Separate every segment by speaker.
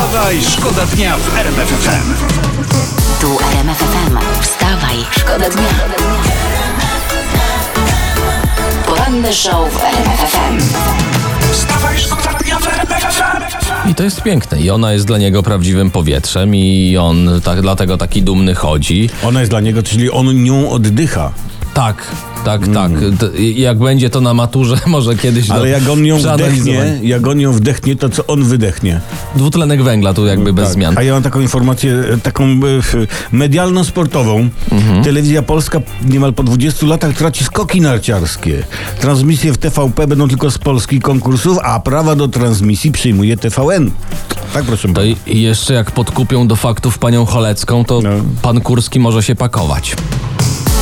Speaker 1: Wstawaj, szkoda dnia w RMF FM.
Speaker 2: Tu RMF FM. Wstawaj, szkoda dnia. Poranny show w RMF FM.
Speaker 1: Wstawaj, szkoda dnia w RMF FM.
Speaker 3: I to jest piękne. I ona jest dla niego prawdziwym powietrzem i on tak, dlatego taki dumny chodzi.
Speaker 4: Ona jest dla niego, czyli on nią oddycha.
Speaker 3: Tak, tak, tak. D- Jak będzie to na maturze, może kiedyś.
Speaker 4: Ale
Speaker 3: to
Speaker 4: jak on ją wdechnie, jak on ją wdechnie, to co on wydechnie?
Speaker 3: Dwutlenek węgla tu jakby bez
Speaker 4: Tak.
Speaker 3: zmian.
Speaker 4: A ja mam taką informację, e, taką e, medialno-sportową.
Speaker 3: Mhm.
Speaker 4: Telewizja Polska niemal po 20 latach traci skoki narciarskie. Transmisje w TVP będą tylko z polskich konkursów, a prawa do transmisji przyjmuje TVN. Tak, proszę
Speaker 3: To
Speaker 4: pana.
Speaker 3: jeszcze jak podkupią do faktów panią Cholecką, to
Speaker 4: No.
Speaker 3: pan Kurski może się pakować.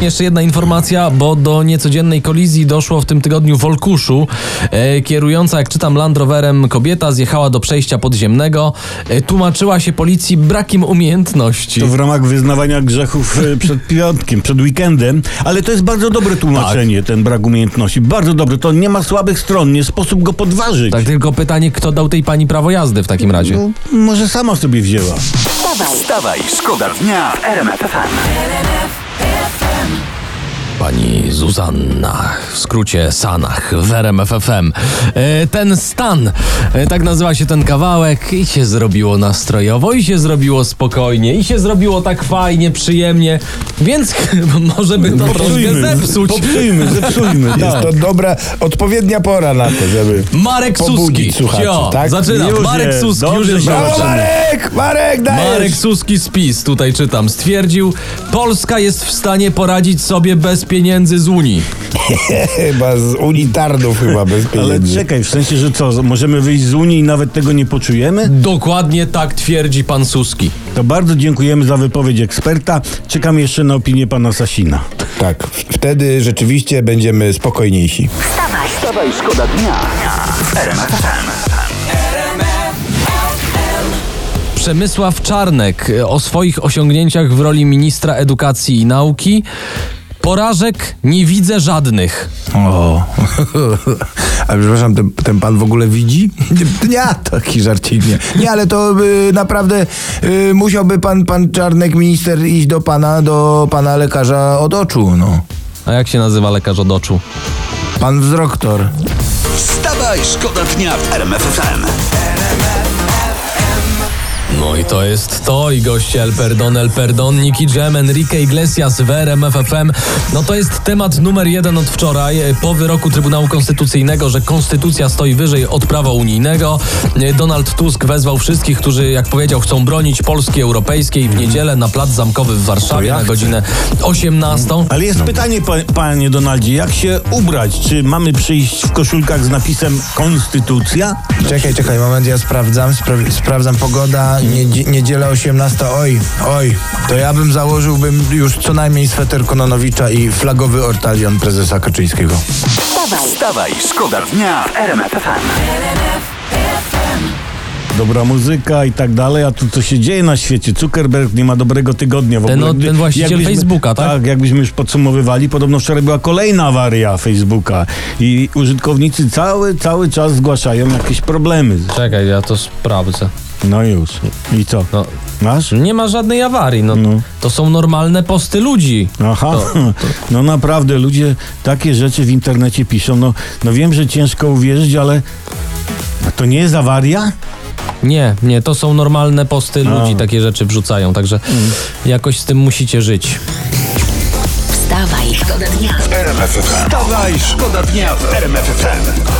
Speaker 3: Jeszcze jedna informacja, bo do niecodziennej kolizji doszło w tym tygodniu w Olkuszu. E, kierująca, jak czytam, Land Roverem kobieta zjechała do przejścia podziemnego. E, tłumaczyła się policji brakiem umiejętności.
Speaker 4: To w ramach wyznawania grzechów e, przed piątkiem, przed weekendem, ale to jest bardzo dobre tłumaczenie,
Speaker 3: Tak.
Speaker 4: ten brak umiejętności. Bardzo dobre, to nie ma słabych stron, nie sposób go podważyć.
Speaker 3: Tak, tylko pytanie, kto dał tej pani prawo jazdy w takim razie?
Speaker 4: No, może sama sobie wzięła.
Speaker 2: Wstawaj,
Speaker 1: Wstawaj, szkoda dnia w RMF FM.
Speaker 3: Pani Zuzanna, w skrócie Sanach, w RMF FM. E, ten stan, e, tak nazywa się ten kawałek i się zrobiło nastrojowo, i się zrobiło spokojnie, i się zrobiło tak fajnie, przyjemnie, więc może by to troszkę zepsuć.
Speaker 4: Popsujmy, zepsujmy.
Speaker 5: Jest
Speaker 4: tak.
Speaker 5: to dobra, odpowiednia pora na to, żeby
Speaker 3: Marek Suski, Cio,
Speaker 5: tak?
Speaker 3: zaczynam.
Speaker 4: Już
Speaker 3: Marek
Speaker 4: jest,
Speaker 3: Suski,
Speaker 4: dobrze,
Speaker 3: już jest
Speaker 4: brawo.
Speaker 5: Marek! Marek, dajesz!
Speaker 3: Marek Suski spis, tutaj czytam, stwierdził, Polska jest w stanie poradzić sobie bez pieniędzy z Unii.
Speaker 5: Chyba z unitarnów chyba bez
Speaker 4: Ale
Speaker 5: pieniędzy.
Speaker 4: czekaj, w sensie, że co, możemy wyjść z Unii i nawet tego nie poczujemy?
Speaker 3: Dokładnie tak twierdzi pan Suski.
Speaker 4: To bardzo dziękujemy za wypowiedź eksperta. Czekam jeszcze na opinię pana Sasina.
Speaker 5: Tak, wtedy rzeczywiście będziemy spokojniejsi.
Speaker 2: wstawaj.
Speaker 1: Wstawaj, szkoda dnia.
Speaker 3: Przemysław Czarnek e, o swoich osiągnięciach w roli ministra edukacji i nauki. Porażek nie widzę żadnych.
Speaker 5: O, a przepraszam, ten, ten pan w ogóle widzi? Nie, taki żarcik nie. Nie, ale to y, naprawdę y, musiałby pan, pan Czarnek, minister, iść do pana, do pana lekarza od oczu, no.
Speaker 3: A jak się nazywa lekarz od oczu?
Speaker 5: Pan wzroktor.
Speaker 1: Wstawaj, szkoda dnia w RMF FM.
Speaker 3: No i to jest to i goście El Perdon, El Perdon, Nicky Jam, Enrique Iglesias w RMF FM. No to jest temat numer jeden od wczoraj, e, po wyroku Trybunału Konstytucyjnego, że konstytucja stoi wyżej od prawa unijnego. E, Donald Tusk wezwał wszystkich, którzy, jak powiedział, chcą bronić Polski Europejskiej w niedzielę na Plac Zamkowy w Warszawie
Speaker 4: ja
Speaker 3: na godzinę 18.
Speaker 4: Ale jest pytanie, pa, panie Donaldzie, jak się ubrać? Czy mamy przyjść w koszulkach z napisem Konstytucja?
Speaker 5: Czekaj, czekaj, moment, ja sprawdzam, spra- sprawdzam pogoda, Niedzie- niedziela 18, oj, oj, to ja bym założyłbym już co najmniej sweter Kononowicza i flagowy ortalion prezesa Kaczyńskiego.
Speaker 2: Wstawaj,
Speaker 1: Wstawaj, szkoda dnia w RMF.
Speaker 4: Dobra muzyka i tak dalej, a tu co się dzieje na świecie? Zuckerberg nie ma dobrego tygodnia w
Speaker 3: Ten
Speaker 4: ogóle.
Speaker 3: ten właściciel
Speaker 4: Jakbyśmy-
Speaker 3: Facebooka, tak?
Speaker 4: Tak, jakbyśmy już podsumowywali, podobno wczoraj była kolejna awaria Facebooka i użytkownicy cały, cały czas zgłaszają jakieś problemy.
Speaker 3: Czekaj, ja to sprawdzę.
Speaker 4: No już. I co?
Speaker 3: No,
Speaker 4: Masz?
Speaker 3: nie ma żadnej awarii, no,
Speaker 4: No.
Speaker 3: to są normalne posty ludzi.
Speaker 4: Aha, no naprawdę, ludzie takie rzeczy w internecie piszą. No, no wiem, że ciężko uwierzyć, ale a to nie jest awaria?
Speaker 3: Nie, nie, to są normalne posty ludzi, takie rzeczy wrzucają, także jakoś z tym musicie żyć.
Speaker 2: wstawaj, szkoda dnia.
Speaker 1: RMF FM. Wstawaj, szkoda dnia w RMF FM.